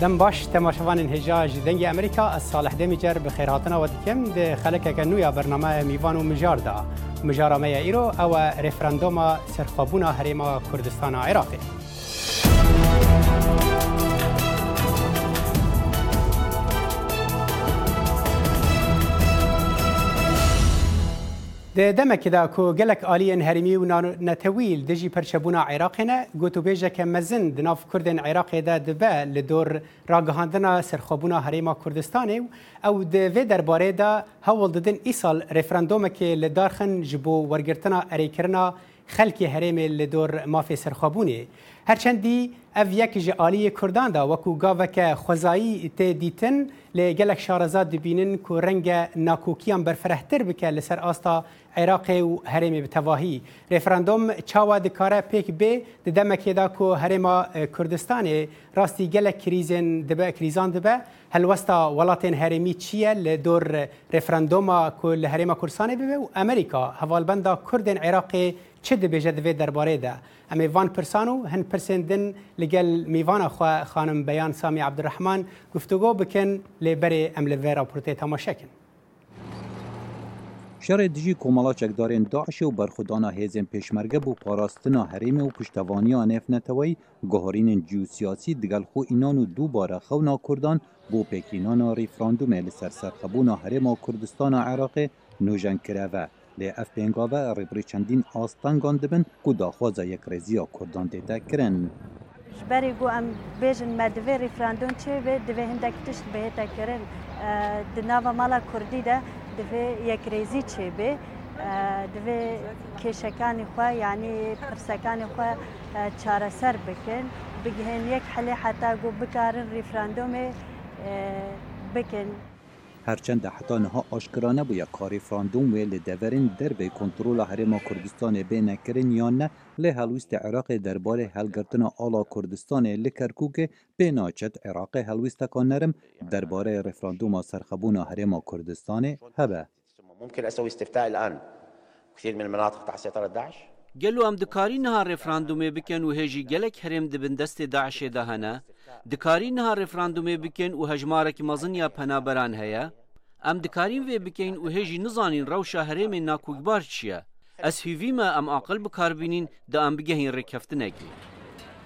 دم باش تماشاوان هجا جی دنگی امریکا از صالح دمی جر به خیراتنا و دکم ده خلک کنویا برنامه میوان و مجار دا مجار میا ایرو او رفراندوم سرخابونا هریما کردستان عراقی د دمکه دا کو ګلک عالیین هریمی او نتویل د جی پرچبونا عراق نه ګوتوبېجه کې مزن د ناف کوردن عراق ده د به له دور راګهاندنا سرخوبونا هریما کوردستان او د و دربارې دا هول ددن ایصال رفرندوم کې له دارخن جبو ورګرتنا اریکرنا خلک هریم له دور مافي سرخوبونی هەرچەندی ئەف یەکیژی عالیە کورداندا وەکو گاوەکە خۆزایی تێ دیتن لێ گەلک شارەزا دبینن و ڕەنگە ناکۆکیان بەرفرەحتر بکە لەسەر ئاستا عێراقی و هەرێمی بتەواهی ڕێفرانندۆم چاوا دکارە پێک بێ دەمەکێدا و هەرێما کوردستانی ڕاستی گەلک کریزن دبە کریزان دبە هەلوەستا وڵاتێن هەرێمی چییە لە دۆر ڕێفرانندۆما لە هەرێمە کورسانی ببێ و ئەمریکا هەواڵبندا کوردن عێراقی چه دبیجه دوی درباره ده امه وان پرسانو هن پرسندن لگل میوان خو خانم بیان سامی عبدالرحمن گفتگو بکن لبر املوی راپورته تماشا کن شر دجی کومالا چکدارین داعش و برخودانا هیزن پیشمرگه بو پاراستنا حریم و پشتوانی آن افنتوی گهارین جیوسیاسی دگل خو اینان و دو باره خونا کردان بو پیکینانا ریفراندوم لسر سرخبونا حریم و کردستان عراق نوجن کروه لی اف پینگاوه ریبری چندین آستانگان دبن کو داخوازا یک رزیا کردان دیده کرن جبری گو ام بیجن مدوی ریفراندون چه و دوی هندک تشت بهتا کرن دناوا مالا کردی ده دوی یک رزی چه به دوی کشکانی خواه یعنی پرسکانی خواه چاره سر بکن بگهن یک حلی حتی گو بکارن ریفراندوم بکن هرچند حتی نها آشکرا نبوید کاری فراندوم وی لدورین در به کنترول حرم کردستان به نکرین یا نه لی هلویست عراق درباره هلگرتن آلا کردستان لکرکوک به ناچت عراق هلویست کانرم درباره رفراندوم سرخبون حرم کردستان هبه ممکن اسوي استفتاء الان كثير من المناطق تحت سيطره داعش Gelo em dikarî niha referandumê bikin û hêjî gelek herêm dibin destê Daişê de hene, dikarî niha referandumê bikin û hejmarekî mezin ya penaberan heye, em dikarîn vê bikin û hêjî nizanîn rewşa herêmê nakûkbar çi ye. Ez hîvî me em aqil bikarbînîn de em bigehên rêkeftinekê.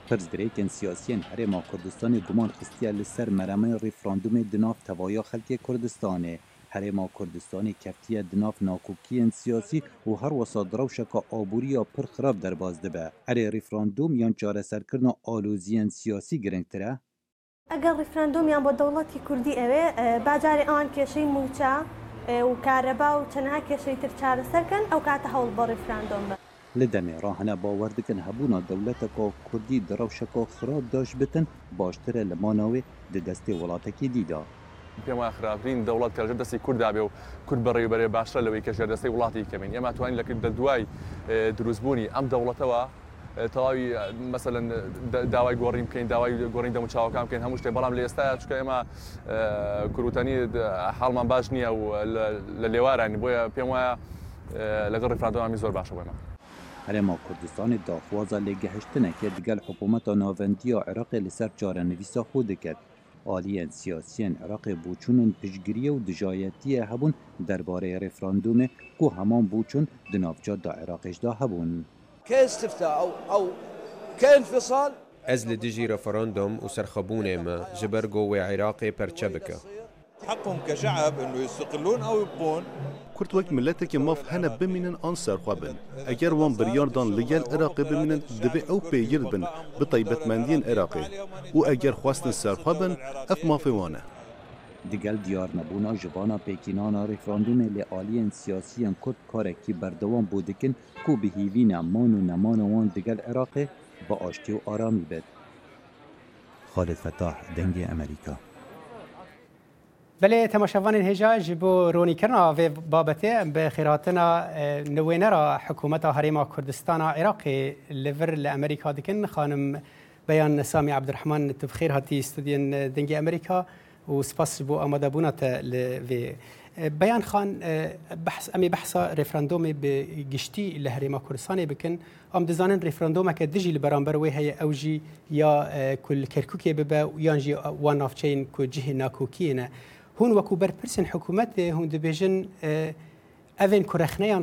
Pirzdirêkên siyasiyên Herêma Kurdistanê guman xistiye li ser meremên referandumê di nav tevaya xelkê Kurdistanê. هەرێما کوردستانی کەفتیە دناف ناکوکیەن سیاسی و هەروەسا درەوشەکە ئابوووریە پرخراف دەرباز دەبە ئەرێ ریفرانندۆم یان چارەسەرکردن ئالوزیەن سیاسی گرنگترە؟ ئەگەر ریفرانندۆمیان بۆ دەوڵەتی کوردی ئەوێ باجارێ ئەوان کێشەی موچە و کارەبا و چەنها کێشەی تر چارەسەرکەن ئەو کاتە هەوڵ بە ریفرانندۆم بە. لە دەمێ ڕاهەنە باوەەر دکن هەبوونا دەولەتەکە کوردی درەوشەکە خراپ داش بتن باشترە لە مانەوێ دەدەستی وڵاتەکی دیدا پێما خراپترین دەوڵات کەژە دەستی کووردابێ و کورد بەڕێبەرێ باشە لەوەی کەژێ دەستی وڵاتی کەمین ئێمە توانین لەکرد دە دوای دروستبوونی ئەم دەوڵەتەوە تەواوی مثلەن داوای گۆڕیم بکەین داوای گۆڕین دەمو چاوەکان بکەین هەموو شتێ بەڵام لە ئێستا چکە ئێمە کوروتانی حڵمان باش نییە و لە لێوارانی بۆیە پێم وایە لەگەڵ ڕفراندۆوامی زۆر باشە بێمە. هەرێما کوردستانی داخوازە لێگەهشتنەکە دگەل حکوومەتە ناوەندی و عێراقی لەسەر چارەنەویسە خۆ دەکرد aliyên siyasiyên Iraqê bûçûnên piştgiriye û dijayetiye hebûn derbarê referandumê ku heman bûçûn di navça da Iraqê da hebûn. Ez li dijî referandum û serxebûnê me ji ber go wê Iraqê perçe bike. حقهم كشعب انه يستقلون او يبقون كرت وقت ملتك ماف هنا بمنن انصر خوابن اگر وان برياردان ليال عراقي بمنن دبي او بي بن بطيبة مندين عراقي و اگر خواستن سر خوابن اف مافي وانه دیگل دیار نبونا جوانا پیکینانا رفراندوم لعالی سیاسی کرد کارکی بردوان بودکن کو به هیوین امان و نمان وان دیگل عراق با آشتی و آرامی بد خالد فتاح دنگ امریکا بله تماشاوان هجا جبو رونی کرنا و بابته به خیراتنا اه، نوینه را حکومت هریما کردستان عراقی لور لامریکا دکن خانم بیان سامی الرحمن تبخیر هاتی استودین دنگی امریکا و سپاس بو آماده بونت لوی بیان خان بحث امي اه، بحثا ريفراندومي بجشتي لهريما کردستان بکن ام دزانن رفراندوم که ريفراندوما كدجي لبرامبر وي هي اوجي اه، يا كل كركوكي ببا يانجي وان آف چین تشين جه ناکوکی نه هون وەکو بەرپرسن حکوومەت اه، هون دەبێژن اه، ئەێن کوڕەخنەیان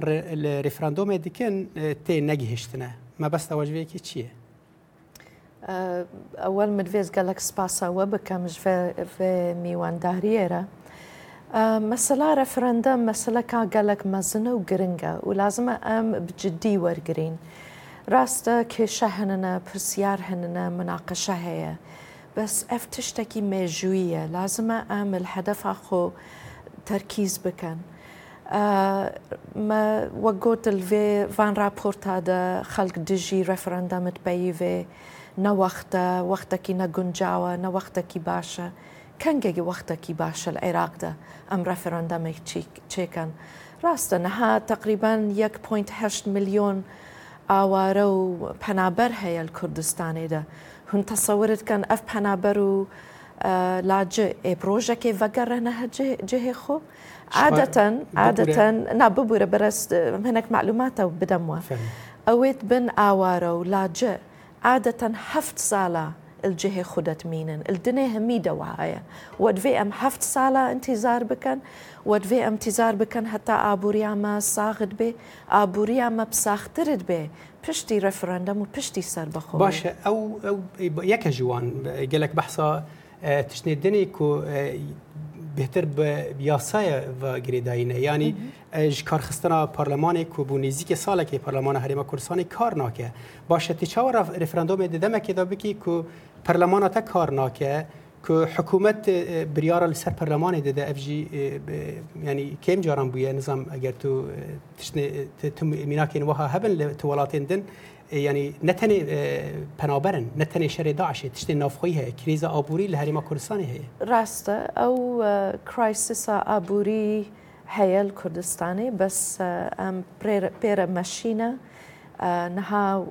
ریفرانندۆمێ دکن اه، تێ نەگەهێشتنە مەبەستە وەژوەیەکی چییە؟ ئەوەل مرێز گەلک سپاسەوە بکەمش میوانداریێرە. مەسەلا ڕەفرەندە مەسلە کا گەلک مەزنە و گرنگە و لازمە ئەم بجددی وەرگین. ڕاستە کێشە هەنە پرسیار هەنە مناقەشە هەیە. بس اف تشتكي ميجوية لازم اعمل هدفها خو تركيز بكن آه ما وقوت الفي فان رابورت هذا خلق دجي ريفرندم تبيفي نا وقتا وقتا كي نا جنجاوا نا وقتا كي باشا كان جي وقتا كي باشا العراق ده ام ريفرندم تشيكن راستا نها تقريبا 1.8 مليون آواره و پنابر هي الكردستاني ده هن تصورت كان اف برو آه لاجي اي بروجكي فقر هنا جهه خو عادة عادة ناببورة برس هناك معلومات بدموا اويت بن اوارو لاجي عادة هفت صالة الجهة خدت مينن الدنيا همي دواعية ود في ام هفت صالة انتظار بكن ود في ام انتظار بكن حتى ابو ريامة صاغت بي ابو ريامة بساخترد بي پشتی ڕفرەندەم و پشتی سەر بەخۆ باشە ئەو یەکە ژیوان گەلک بەحسا تشتێدنێ و بهتر به یاسای و گریداینه یعنی اج کارخستنا پارلمان کو بو نزیک ساله کې پارلمان حریم کورسان کار ناکه باشه تی چاو رفراندوم د دمه کې دا بکی کو پارلمان ته کار ناکه که حکومت اه، بریار لسر پرلمان ده اف جی اه، یعنی کم جاران بویا نظام اگر تو اه، تشن تم میناکین وها هبن تولاتین دن یعنی نتنه پنابرن نتنه شر داعش تشن نافخوی هه کریزا آبوری لهریما کردستان هه راست او کرایسیس آبوری هیل کردستانی بس ام پیر مشینه نها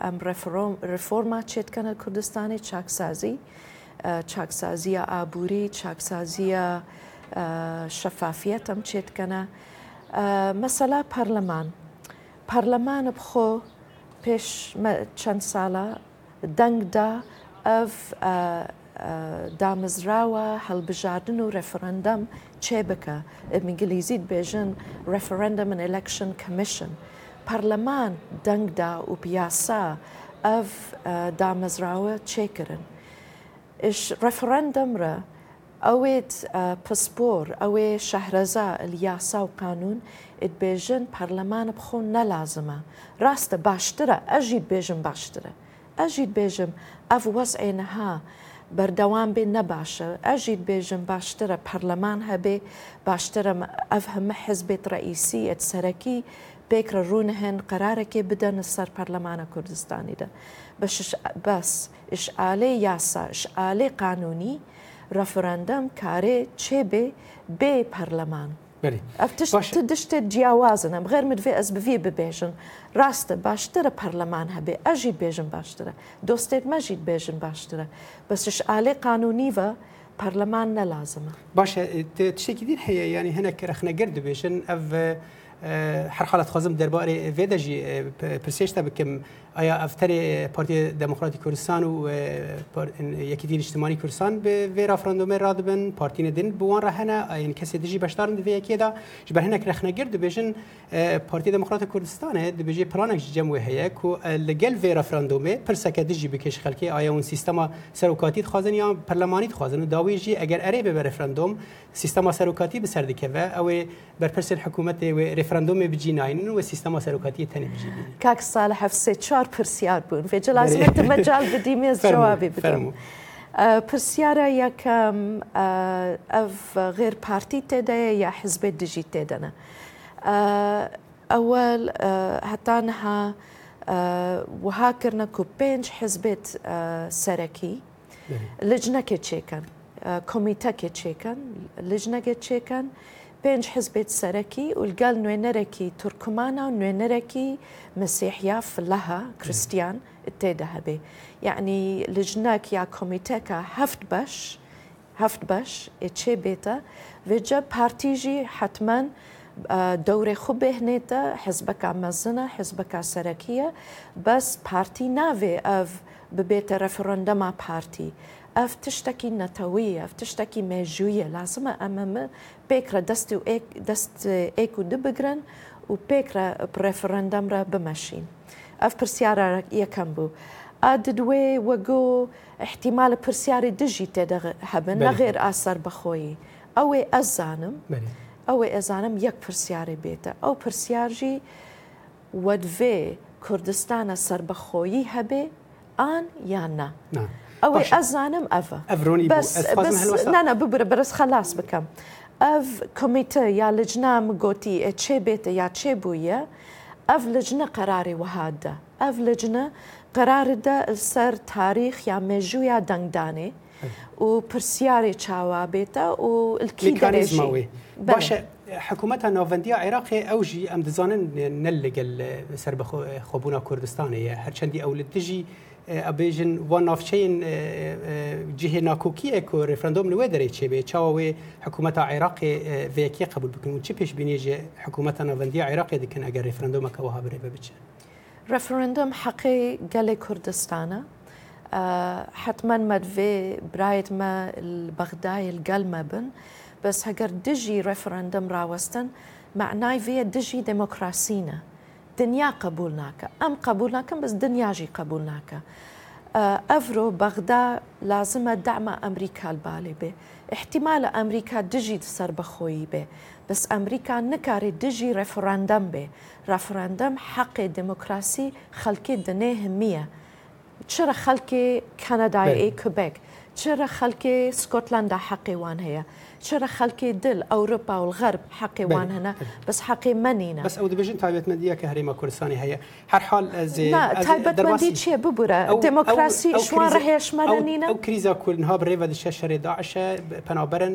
ام رفورما چیت کنه کردستانی چاکسازی سازی چاکسازیە ئابووری چاکسازیە شەفافیەت ئەم چێتکەنە مەسەلا پەرلەمان پەرلەمانە بخۆ پێش چەند ساڵە دەنگدا ئەف دامزراوە هەڵبژاردن و ڕفرەندەم چێ بکە ئەنگلیزیت بێژن ڕفرەندەم من ئەلکشن کمیشن پەرلەمان دەنگدا و پیاسا ئەف دامەزراوە چێکردن اش رفرندم را ئەوێت پسپۆر ئەوێ شەهرەزا یاسا و قانون ئیتبێژن پەرلەمانە بخۆن نەلازمە ڕاستە باشترە ئەژیت بێژم باشترە ئەژیت بێژم ئەف وەس عێنەها بەردەوام بێ نەباشە ئەژیت بێژم باشترە پەرلەمان هەبێ باشترە ئەف هەمە حزبێت ڕئیسی ئەت سەرەکی پێکرە ڕوونەهێن قەرارێکی بدەن سەر پەرلەمانە کوردستانیدا بەش بەس. اشعال یاسا اشعال قانونی رفراندم کاره چه به به پارلمان ئەفتش دشتێک جیاوازنم غێر مدێ ئەس بڤێ ببێژن ڕاستە باشترە پەرلەمان هەبێ ئەژی بێژن باشترە دۆستێک مەژید بێژن باشترە بەسش ئالێ قانونیڤە پەرلەمان نەلازمە باشە تشتێکی دیر هەیە ینی هەنە کەرەخنەگەر دەبێژن ئەڤ هر حالت خازم درباره ویدا جی پرسیش بکم آیا افتر پارتی دموکراتی کردستان و یکی دین اجتماعی کردستان به وی رافراندوم را دبن پارتین دین بوان رهنه این کسی دیجی بشدارن دوی یکی دا جبر هنک رخنگر دبیجن پارتی دموکرات کردستان دبیجی پلانک جمعه هیا کو لگل وی رافراندوم پرسکه دیجی بکش خلکی آیا اون سیستما سروکاتی خوازن یا پرلمانی خوازن داوی جی اگر اری به رفراندوم سیستما سروکاتی به سر دکه و او بر پرسل حکومت و referandumê bicînayinin û sîstema serokatiye tenê bicînînin. Kak Salih ev sê çar pirsiyar bûn vê cilazmê tu me cal bidîmê ez cevabê bidim. پرسیارە یەکەم ئەف غێرپارتی تێدایە یا حزبێت دژی تێدەنە. ئەوەل هەتانها وهاکردە و پێنج حزبێت سەرەکی لەجنەکێ چێکەن، کۆمیتەکێ چێکەن، لەجنەگە چێکەن، پێنج حزبێت سەرەکی ئولگەل نوێنەرێکی تركمانا و نوێنەرێکی مەسیحیا فلەها کریسیان تێدا هەبێ یعنی لژنەك یا کۆمیتەکە هفت باش هەفت بەش ئێچێ بێتە وێجە پارتیژی حتمما آه، دەورێ خو بهێنێتە حزبەکە مەزنە حزبەکە سەرەکیە بەس پارتی ناوێ ئەف ببێتە ڕەفرۆندەما پارتی. ئەف تشتێکی نەتەویە تشتێکی مێژویە لازمە ئەمەمە پێکرە دەستی و دەست ئێک و دبگرن و پێکرە پرێفرەندەمرە بمەشین. ئەف پرسیارە یەکەم بوو. ئادوێ وەگۆ احتیمالە پرسیاری دژی تێدە هەبن نەغێر ئاسەر بەخۆیی. ئەوێ ئەزانم ئەوێ ئەزانم یەک پرسیاری بێتە ئەو پرسیارژی وەدوێ کوردستانە سربەخۆیی هەبێ ئان یان نا اوي ازانم افا افروني بس بس نانا ببر برس خلاص بكم اف كوميتا يا لجنه مقوتي تشي بيت يا تشي بويا اف لجنه قراري وهاده اف لجنه قرار ده سر تاريخ يا مجويا دنداني و برسياري تشاوا بيتا و الكي درجي باشا حکوومەتە ناوەندی عێراقی ئەوژی ئەم دەزانن نەل لەگەل سەر بە خۆبوونا کوردستانەیە هەرچەندی ئەو لە دژی ئەبێژن اه، وا اه، نافچەین اه، جهێ ناکۆکیە و ڕفرەندۆم لەوێ دەرەی چێبێ چاوەوێ حکوومەتە عێراقی ڤێکی قبول بکن و چی پێش بینێژێ حکوومەتە ناوەندی عێراقی دکن ئەگەر ڕفرەندۆمەکەەوە هابرێ ببچێ. ڕفرەندۆم حەقی گەلی کوردستانە. حتما مدفي برايت ما البغداي القلمة بن بەس هەگەر دژی ڕفرەندم ڕاوەستن معنای وێ دژی دموکراسینە دنیا قبول ناکە ئەم قبول ناکەم بەس دنیاژی قبول ناکە. ئەڤۆ بەغدا لازمە دامە ئەمریکال بالێ بێ احتیمالە ئەمریکا دژی سەر بەخۆیی بێ بەس ئەمریکا نکارێت دژی ڕفرەندەم بێ ڕفرەندەم حەقێ دموکراسی خەڵکی دنێ همیە چرە خەڵکی کەنەدای ئەی کوبێک چرا خەڵکی سکۆتلندا حەقیوان هەیە چرا خەڵکی دل ئەوروپا و غەرب حەقیوان هەنا بەس حەقی منینە بەس ئەو دەبژن تابێتمەندیە کە هەرێمە کوردستانی هەیە هەرحال تایبەتمەندی چێ ببوورە دموکراسی شوان ڕهێشمەرەنینە ئەو کریزا کوردنها بڕێوە دشە شەرێ داعشە پەنابەرن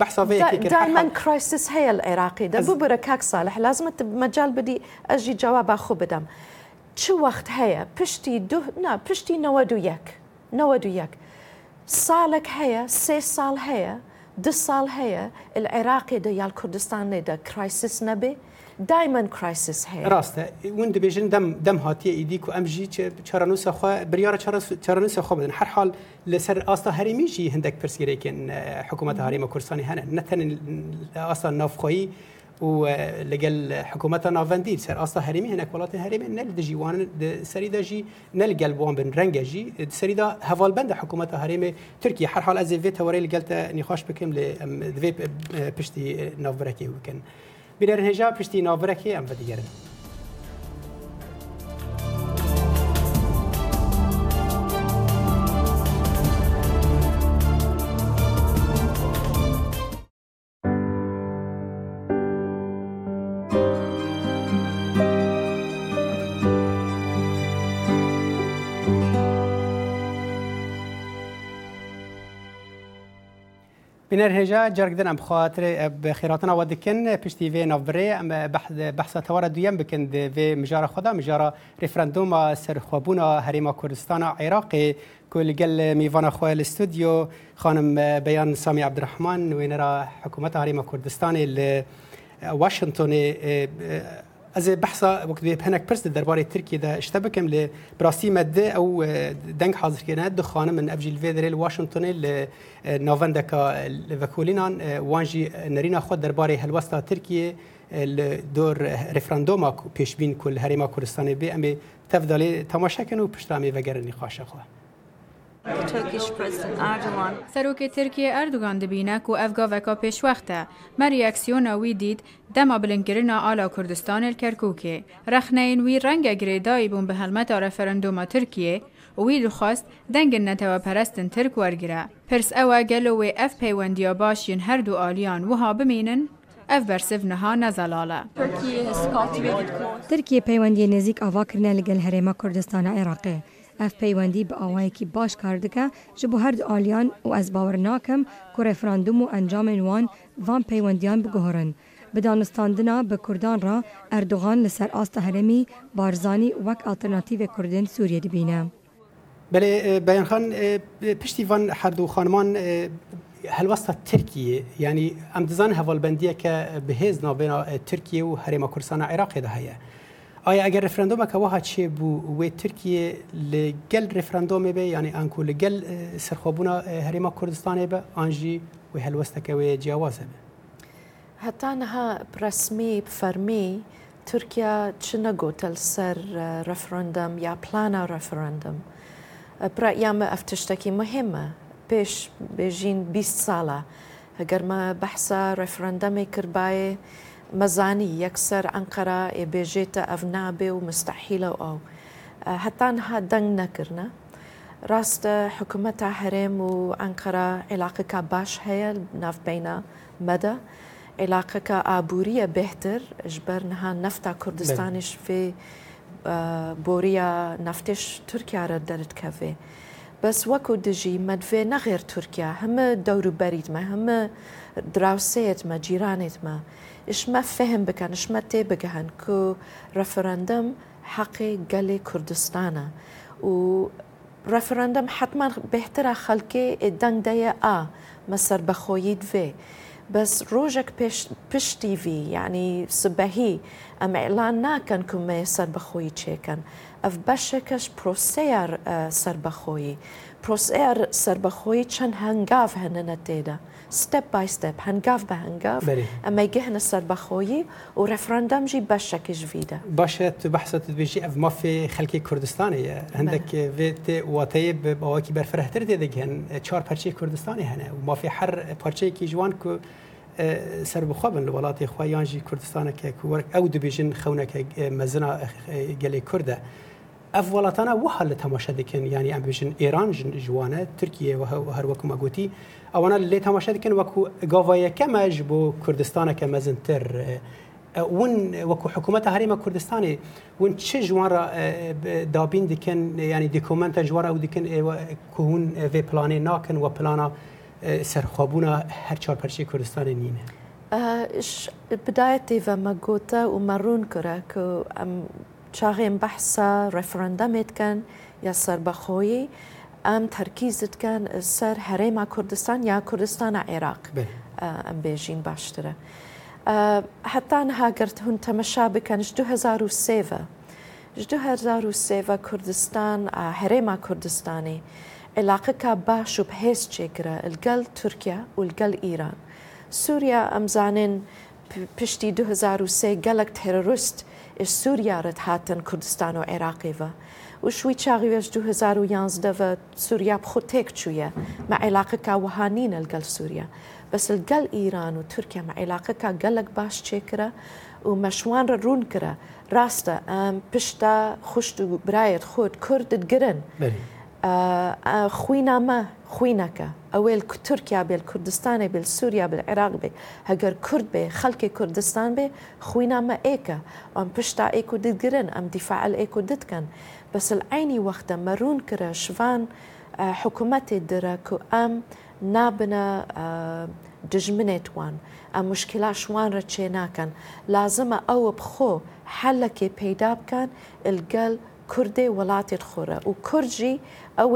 بەحساڤەیەدایمەن کرایسس هەیە لە عێراقی دە ببوورە کاک ساڵح لازمت مەجال بدی ئەژی جوابا خۆ بدەم چ وەخت هەیە پشتی دو نا پشتی نەوە دو یەک نەوە دو یەک ساڵێک هەیە سێ ساڵ هەیە دو ساڵ هەیە عێراقیدا یال کوردستانێدا کرایسیس نەبێ دایمەند کرایسیس هەیە ڕاستە ون دەبێژن دەم هاتیە ئیدی و ئەمژی چارەنووسخوا بریاە چارەنووسخوا بدن هەرحال لەسەر ئاستا هەرمیژی هەندێک پرسیرێکن حکوومەت هەرێمە کوردستانی هەنە نەتەن ئاستا نافخۆیی ولقل حكومتنا فانديل سر اصلا هرمي هناك ولاتن هرمي نل دجي وان سري دجي نل قلب وان بن رنججي سري دا هفال بند حكومت هرمي تركيا حر حال ازي فيت هوري قلت نخاش بكم ل دفي بشتي نافركي وكن بنرهجا بشتي نافركي ام بديرن بنر هجا جرق دن ام خاطر بخيراتنا ودكن پشتی في نوبره ام بحث توار دویم بکند في مجاره خدا مجاره مجار سر سرخوابون هريما كردستان عراقي كل قل ميفانا خويا الاستوديو خانم بيان سامي عبد الرحمن وين راه حكومه هريما كردستان واشنطن ez ê behsa wek vê hinek pirs derbarê Tirkiye de şte bikim lê birastî me de ew deng hazirkirine dixwanim min ev jî vê derê li Washingtonê li navendeka vekolînan wan jî nerîna xwe derbarê helwesta Tirkiye li dor referendoma pêşbîn kul herêma Kurdistanê bê em ê tevdalê temaşekin û piştramê vegerin xweşe xwe. سەرۆکی ترکیە ئەردوگان دەبینە و ئەفگاڤەکە پێشوەختە مەریەکسیۆنە وی دیت دەما بلنگرنا ئالا کوردستانل کەرکووکێ رەخنەین وی ڕەنگە گرێدایی بوون بە هەلمەتا ڕەفەرەندۆمە ترکیە وی دخواست دەنگن نەتەوە پەرستن ترک وەرگرە پرس ئەوە گەلوێ ئەف پەیوەندیا باشین هەردوو ئالیان وها بمێنن ev bersiv niha nezelalə. Tirkiye pەیوەندی نزیک ئاواکردە لەگەل هەرێمە کوردستانە عێراقێ. ev peywendî bi awayekî baş kar dike ji bo her du aliyan û ez bawer nakim ku referandum û encamên wan van peywendiyan biguhorin. Bi danistandina bi Kurdan ra Erdoğan li ser asta heremî Barzanî wek alternatîvê Kurdên Sûriye dibîne. Belê e, Beyanxan e, e, piştî van herdu xanman helwasta Tirkiye yanî em dizan hevalbendiyeke bihêz navbêna Tirkiye û herêma Kursana Iraqê de heye. ئایا ئەگەر رفرەندۆمەکە وەها چێ بوو وێ ترکیە لە گەل رفرەندۆمێ بێ یعنی ئەنکو لە گەل سەرخۆبوونا هەرێمە کوردستانێ بە ئانژی وی هەلوەستەکە وێ جیاوازە بێ هەتانها پرسمی فەرمی تورکیا چ نەگۆتەل سەر رەفرۆندەم یا پلانە رەفرۆندم یامە ئەف تشتێکی مهمە پێش بێژین 20 ساڵە هەگەرمە بەحسا رەفرەندەمی کردباە مەزانی یەکسەر ئەنقەرا ئێبێژێتە ئەڤنابێ و مستەحیلە و ئەو هەتانها دەنگ نەکردە ڕاستە حکوومەتە هەرێم و ئەنقەرا عێلاقەکە باش هەیە نافبینە مەدە عێلاقەکە ئابوووریە بهتر ژبەر نها نەفتا کوردستانیش فێ بۆریە نفتێش تورکیاە دەردکەوێ. بەس وەکو دژی مەدوێ نەغێر تورکیا هەمە دەوروبەریتمە هەمە دراوسەیەتمە جیرانێتمە ما فهم اش ما تي بگەهن كو رفرندم حقي گەلی كردستانا و ڕەفرەندەم حتمان بهترە خەلکێ دەنگ دەیە ئا مەسەر بەخۆیی دوێ. بەس ڕۆژێک پشتیوی یعنی يعني سبەهی ئەمە ئەلان ناکەن بخويد سربەخۆی اف ئەف بەشێکەش سر بخويد پرۆسەیە سربەخۆی چەند هەنگاو هەنەنە تێدا. ستپ بای ستپ هەنگاف بە هەنگاف ئەمەگە هەنە سربەخۆیی و ڕفرەندەمژی بەشەکیش ویدە. باشە تو بەحسەت بێژی ئەف مافی خەلکی کوردستانەیە هەندێک واتەیە بەواکی بەرفرەتر دێدەگەن چوار پەرچی کوردستانی هەنە و مافی هەر پارچەیەکی جوان کو سربخوا بن لە وڵاتی خۆیانژی کوردستانەکە وەرگ ئەو دەبێژن خەونەکە مەزنا گەلی کووردە. ئەف وڵاتانە وها لە تەماشا دەکەن ینی ئەمبژن ئێران ژوانە تورکیە هەروەکومە گوتی ئەوانە لێ تەماشا دەکەن وەکو گاڤایەکەمەش بۆ کوردستانەکە مەزنتر ون وەکو حکوومەتە هەرێمە کوردستانی ون چه ژوانە دابین دکەن ینی دیکۆمنتە ژوارە و دکن ئێوە کوون وێ پلانێ ناکەن و پلانە سەرخوابوونە هەر چارپەرچی کوردستانی نینە. بدایەتی بە مەگۆتە و مەڕون کرە کە ئەم شاغين بحثا رفرندمت كان يسر بخوي ام تركيزت كان سر هريما كردستان يا كردستان عراق ام بيجين باشتره حتى انها قرت هن تمشى بكان جدو هزارو سيفا جدو هزارو سيفا كردستان هريما كردستاني علاقة باش وبهيس تشيكرا القل تركيا والقل ايران سوريا امزانين بشتي 2003 قالك تيرورست ish Suriyaret hatin Kurdistan û Iraqê ve. û şwî çaxî ji 2011 ve Sûriya bi xwe têk çûye me elaqeka wihanîn el gel Sûriya. Bes il gel îran û Türkiye me elaqeka gelek baş çêkire û me şwan re er rûn kire. Rast e em pişta xuşt û birayet xurt Kurd girin. Berî. خوینا ما خوینەکە ئەوێ تورکیا بێ کوردستانی بێ سووریا بە عێراق بێ هەگەر کورد بێ خەڵکی کوردستان بێ خوینامە ئێکە ئەم پشتا ئێک و دگرن ئەم دیفاعل ئێک و دتکەن بەسل عینی وەختە مەرون کرە شوان حکوومەتی درە و ئەم نابنە دژمنێتوان ئەم مشکلا شوانرە چێ ناکەن لازمە ئەوە بخۆ حلەکێ پەیدا بکەن ئەلگەل و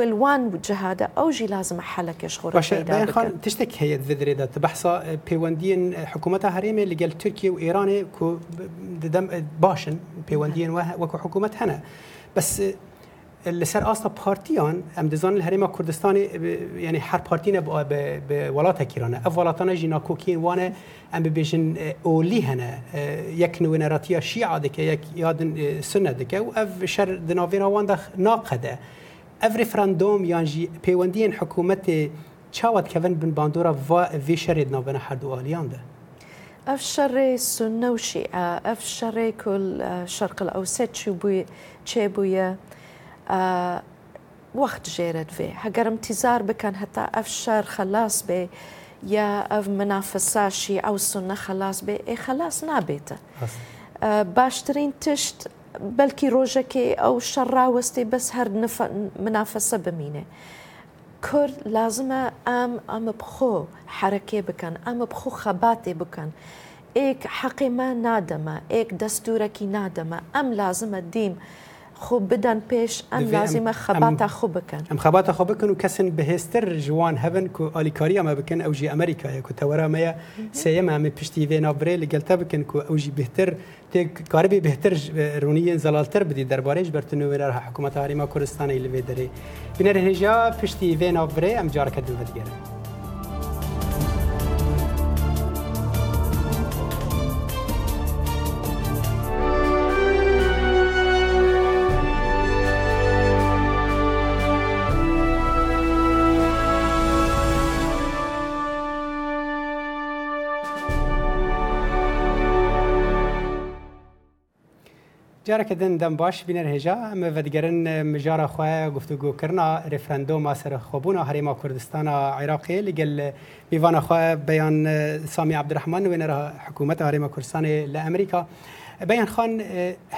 الوان جهادة أو جي لازم ئەوێوان جهادە باشا ژی خان تشتك هي باشخان آه، تشتێک هەیە آه، بيوانديين حكومتها هريمة اللي قال تركيا وإيراني كو دم باشن بيوانديين وكو حكومت هنا بس آه، لسر آستا پارتیان امدزان الهرم کردستان یعنی هر پارتی نه به ولات کیرانه اف ولاتانه جناکوکین وانه ام بیژن اولی هنه یک نوینراتیا شیعه دکه یک یاد سنه دکه و اف شر دناوینا وان دخ ناقده اف رفراندوم یانجی پیوندین حکومت چاوت کون بن باندورا و وی شر دناوینا هر دو آلیان ده اف شر سنه و شیعه اف شر کل شرق الاوسط چی بویه وەخت ژێرت بێ هەگەر امتیزار بکەن هەتا ئەف شەر خلاص بێ یا ئەف منافەساشی ئەو سنە خلاص بێ ئێ خلاص نابێتە باشترین تشت بەلکی ڕۆژەکەی ئەو شەڕاوەستی بەس هەر منافەسە بمینێ. کورد لازمە ئەم ئەمە بخۆ حرەکێ بکەن ئەمە بخۆ خەباتێ بکەن. ئێک حەقیمە نادەمە، ئێک دەستورەکی نادەمە، ئەم لازمە دیم. خب بدن پیش ان لازمه خبات خو بکن ام خبات خو بکن و کسن بهستر جوان هبن کو آلیکاری اما بکن او جی امریکا کو تورا ما سیم ام پشتی وینا بری لگلتا بکن کو او جی بهتر تی کار به بهتر رونی زلالتر بدی درباره برتنو ورا حکومت حریما کردستان ایل ودری بنر هجا پشتی وینا بری ام جارکدن ودگره Careke din dem baş bîner hêja em vedigerin mijara xwe guftûgûkirina referendoma serxwebûna Herêma Kurdistana Iraqê li gel pîvana xwe beyan Samî Abdirrahman wênera hikûmeta Herêma Kurdistanê li Emerîka. بیان خان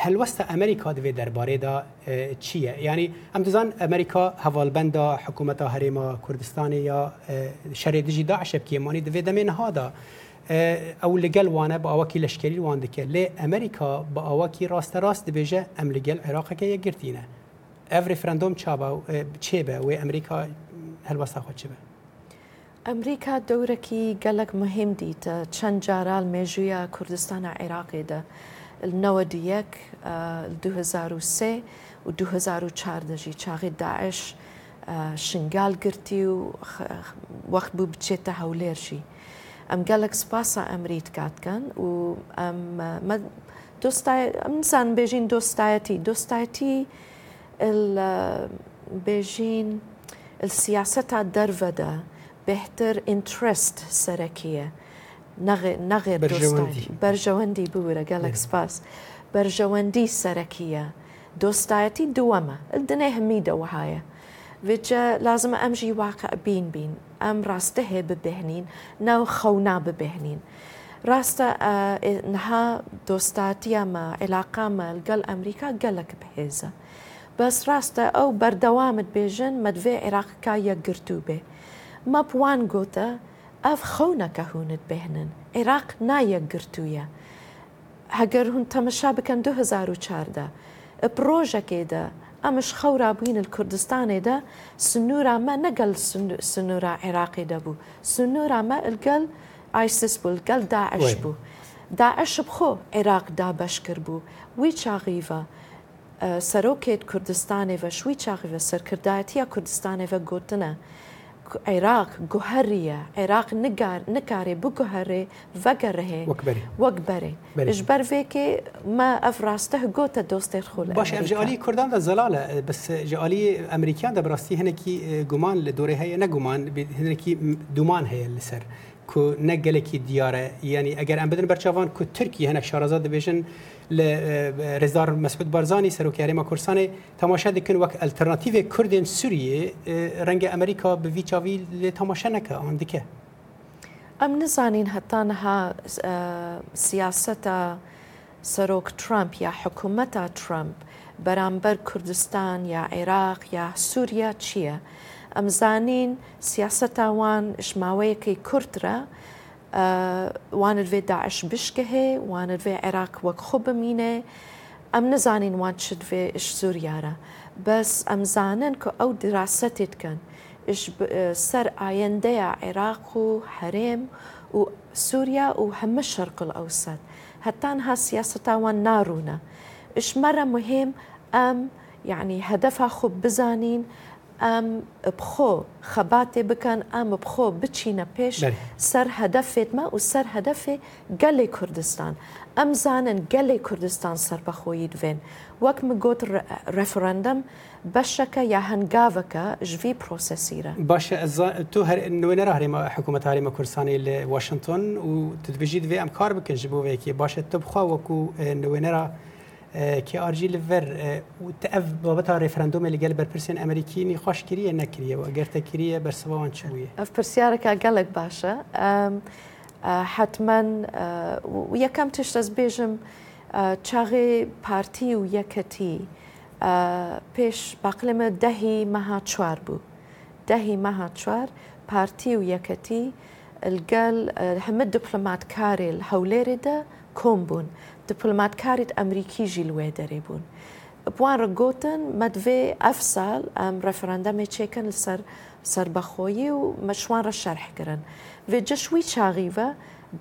هلوست امریکا دوی درباره دا چیه یعنی هم دزان امریکا حوالبند حکومت هریما کردستان یا شریدجی داعش بکیمانی دوی دمین ها دا ئەو لەگەل وانە بە ئەوەکی لەشکری وان دەکرد لێ ئەمریکا بە ئەوەکی ڕاستە ڕاست دەبێژە ئەم لەگەل عێراقەکە یەگرتینە ئەف ریفرەندۆم چابا چێبە وێ ئەمریکا هەلوەساخۆ چبە ئەمریکا دەورەکی گەلک مهم دیتە چەند جارال مێژویە کوردستانە عێراقێدا 91 2023 و 2004 دەژی چاغی داعش شنگال گرتی و وەخت بوو بچێتە هەولێرشی. ام جالكس باسا ام ريت كاتكن و ام ما دوستاي انسان بيجين دوستايتي دوستايتي ال بيجين السياسة الدرفدة بهتر انترست سركية نغي نغي دوستايتي برجوندي بورا جالكس باس برجوندي سركية دوستايتي دوما الدنيا هميدة وهاية فيجا لازم امجي واقع بين بين ام راسته ببهنین نو خونا ببهنین راستا نها دوستاتيا ما علاقة ما القل أمريكا قالك بهيزة بس راستا أو بردوامت بيجن مدفي عراق كايا قرتوبة ما بوان قوتا أف خونا كهونت بهنن عراق نايا قرتويا هجر هون تمشا بكن دو هزارو چاردا بروجا كيدا ئەمش خەورا بووین کوردستانێدا سنوورامە نەگەل سنوورا عێراقی دەبوو سنوورامە ئەلگەل ئایسس بوو گەل داعش بوو داعش بخۆ عێراقدا بەشکرد بوو وی چاغیڤە سەرۆکێت کوردستانێ بە شووی چاغیڤە سەرکردایەتە کوردستانێ بە گوتنە عێراق گوهریە عێراق نکارێ بگوهرێ ڤەگەڕهێ وەک بەرێ ژ بەرێکێ مە ئەفراستە گۆتە دۆستێ خۆل باش ئەرجالی کوردان دە زەلالە بەس جالی ئەمریکیان دە بڕاستی هەنێکی گومان لە دورێ هەیە نەگومان هەنێکی دومان هەیە لەسەر کو نه گلکی دیاره یعنی اگر ام بدن برچاوان کو ترکیه هنک شارزاد بیشن ل رزار مسعود بارزانی سروک یاریما کورسان تماشا دکن وک الटरनेटیو کوردن سوریه رنگ امریکا به وی چاوی ل تماشا نکه آن دکه ام نزانین حتی نها سیاست سروک ترامپ یا حکومت ترامپ برانبر کردستان یا عراق یا سوریا چیه؟ امزانين سياسه ئەمزانین سیاستاوان كرترا وان الفي داعش بشكه بشکە هەیە وانرێ عێراق وەک خۆ بمینێ ئەم نزانین وان شێ ئش بس یارە بەس ئەمزانن کە ئەو دراستێت کەن سەر ئاەندەیە عراق و حريم و سوريا و هم الشرق الاوسط حتى انها سياسة هەتانها نارونا اش مرة مهم ام يعني هدفها خب بزانين ئەم بخۆ خەباتێ بکەن ئەمە بخۆ بچینە پێش سەر هەدەفێت مە و سەر هەدەفێ گەلی کوردستان ئەم زانن گەلی کوردستان سەربەخۆی دوێن وەک مگوت ڕفرەندەم بەشەکە یا هەنگاوەکە ژوی پرۆسەسیرە باشە تو هەر نوێنەرە هەرێمە حکوومەت هاریمە کوردستانی لە واشنگتن و تدبژی دوێ ئەم کار بکەن ژ بۆ وەیەکی باشە تو بخوا وەکو نوێنەرە کیRG لەڤەر ئەف بابەتا ڕێفرەندۆمە لەگەل بەرپرسێن ئەمریکینی خوۆش کریە نەکریەوە گەرتە کریە بەرسەوەوان چویە ئەف پرسیارەکە گەلێک باشە حتمما یەکەم تشت دەست بێژم چاغێ پارتی و یەکەتی پێش باقلمە دەهی مەها چوار بوو دەهی مەها چوار پارتی و یەکەتی لەگەل هەمە دیپلماتکارێ هەولێرێدا کۆم بوون دپلماتکاریت ئەمریکیژی لێ دەرێ بوون. بوان ڕگوتن مەدوێ ئەف ساڵ ئەم ڕەفرەندەمێ چێکن لەسەر سربەخۆیی و مەشوانڕە شەرحگرن. وێ جەشوی چاغیوە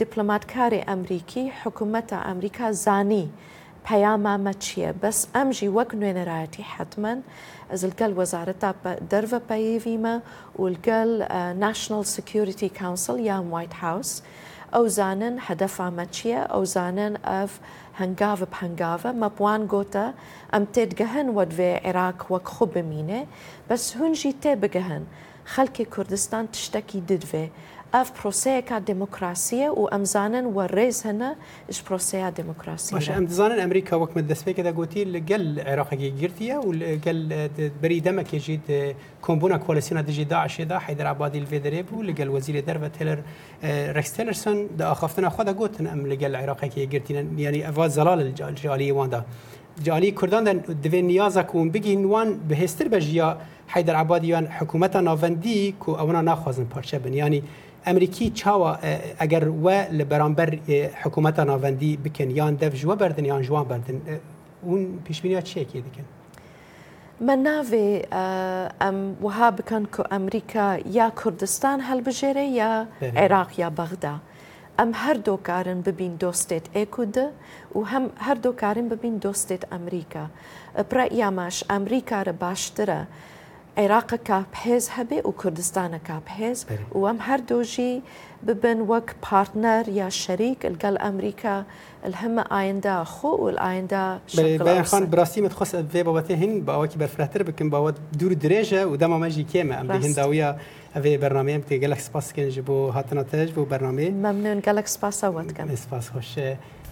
دیپلماتکاری ئەمریکی حکوومەتە ئەمریکا زانی. پەیامامە چییە بەس ئەمژی وەک نوێنەرایەتی حتممەن زلگەل وەزارەتا دەرە پەیویمە ولگەل ناشنل سکیوریتی کانسل یان وایت هاوس او زانن هەدەفامە ماتشيا او زانن اف ما بوان غوتا ام تيد جهن ود في عراق وك عێراق مينه بس هنجي بەس هونجی تێبگەهن كردستان تشتكي دد في اف بروسيكا ديموكراسيه وامزانن وريز هنا اش بروسيا ديموكراسيه باش ام زانن امريكا وك مدس فيك دا قوتي لقل العراق جيرتيا ولقل بري دمك يجي كومبونا كوالسينا ديجي داعش دا حيدر عبادي الفيدريب ولقل وزير درفة تيلر ريكس تيلرسون دا اخافتنا خدا قوتن ام لقل العراق جيرتيا يعني افا زلال الجاليه واندا جالی کردان دن دوی نیازا کون بگین وان بهستر بجیا حیدر عبادیان حکومت ناوندی کو اونا نخوازن پارچه بن یعنی امریکی چاوا اگر و برانبر حکومت ناوندی بکن یان دف جوا بردن یان جوان بردن اون پیشبینی چیه که دکن من ناوی ام وها بکن که امریکا یا کردستان هل بجره یا عراق یا بغداد ام هر دو کارن ببین دوستت اکود و هم هر دو کارن ببین دوستت امریکا برای یاماش امریکا رو باشتره عێراقە کاپهێز هەبێ و کوردستانە کاپهێز و ئەم هەردووژی ببن وەک پارتنەر یا شەریک لەگەڵ ئەمریکا هەمە ئایندا خۆ و ئایندا بەیانخان براستیمت خۆست بێ بابەتێ هین باوەکی بەرفراتر بکەم باوەت دوور درێژە و ام کێمە ئەم هێنداویە ئەوێ بەرنمەیەم تێ سباس كنجبو هاتنا تجبو تەژ ممنون بەرنمەیە سباس اوات سپاسەوەتکەم سباس خوش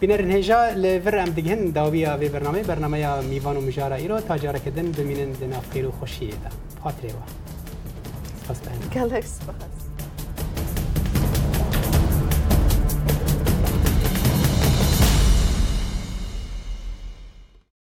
بینرین هجا لور ام دگهن داویا وی برنامه برنامه یا میوان و مجارا ایرو تاجاره کدن بمینن دنا خیر و خوشیه ده پاتریوا خسته گلکس بخست